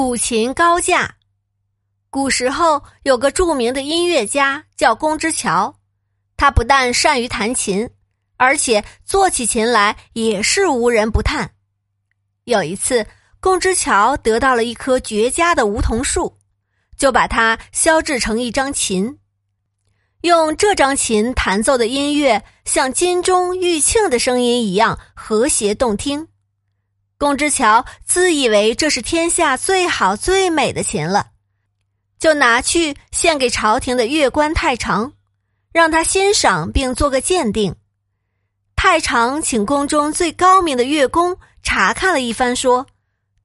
古琴高价。古时候有个著名的音乐家叫龚之乔，他不但善于弹琴，而且做起琴来也是无人不叹。有一次，龚之乔得到了一棵绝佳的梧桐树，就把它削制成一张琴，用这张琴弹奏的音乐像金钟玉磬的声音一样和谐动听。龚之乔自以为这是天下最好最美的琴了，就拿去献给朝廷的乐官太常，让他欣赏并做个鉴定。太常请宫中最高明的乐工查看了一番，说：“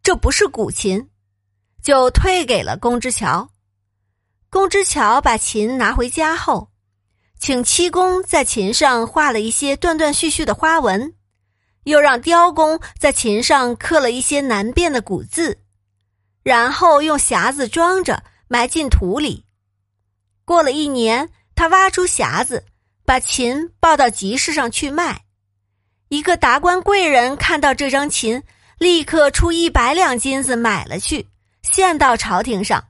这不是古琴，就退给了龚之乔。”龚之乔把琴拿回家后，请漆工在琴上画了一些断断续续的花纹。又让雕工在琴上刻了一些难辨的古字，然后用匣子装着，埋进土里。过了一年，他挖出匣子，把琴抱到集市上去卖。一个达官贵人看到这张琴，立刻出一百两金子买了去，献到朝廷上。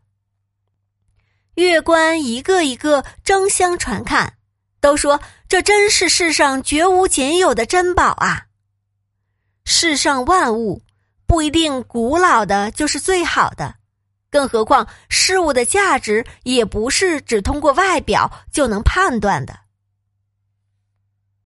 乐官一个一个争相传看，都说这真是世上绝无仅有的珍宝啊！世上万物不一定古老的就是最好的，更何况事物的价值也不是只通过外表就能判断的。